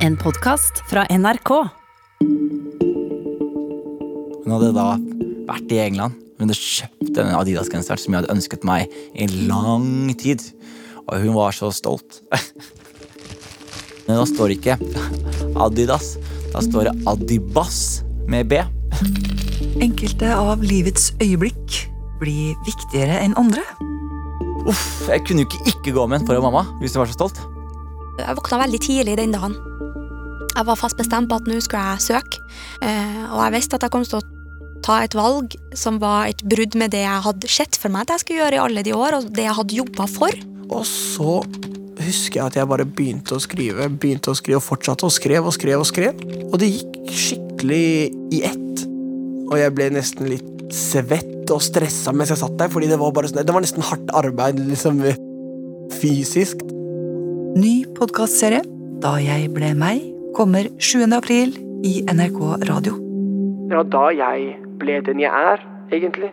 En podkast fra NRK. Hun hadde da vært i England. Hun hadde kjøpt denne Adidas-genseren som jeg hadde ønsket meg i lang tid. Og hun var så stolt. Men da står det ikke Adidas. Da står det Adibas med B. Enkelte av livets øyeblikk blir viktigere enn andre. Uff, Jeg kunne jo ikke ikke gå med en foran mamma hvis hun var så stolt. Jeg våkna veldig tidlig den dagen. Jeg var fast bestemt på at nå skulle jeg søke. Eh, og jeg visste at jeg kom til å ta et valg som var et brudd med det jeg hadde sett for meg at jeg skulle gjøre i alle de år, og det jeg hadde jobba for. Og så husker jeg at jeg bare begynte å skrive, begynte å skrive og fortsatte og skrev og skrev og skrev. Og det gikk skikkelig i ett. Og jeg ble nesten litt svett og stressa mens jeg satt der, fordi det var, bare sånn, det var nesten hardt arbeid liksom fysisk. Ny podkastserie Da jeg ble meg kommer 7. april i NRK Radio. Var da jeg ble den jeg er, egentlig.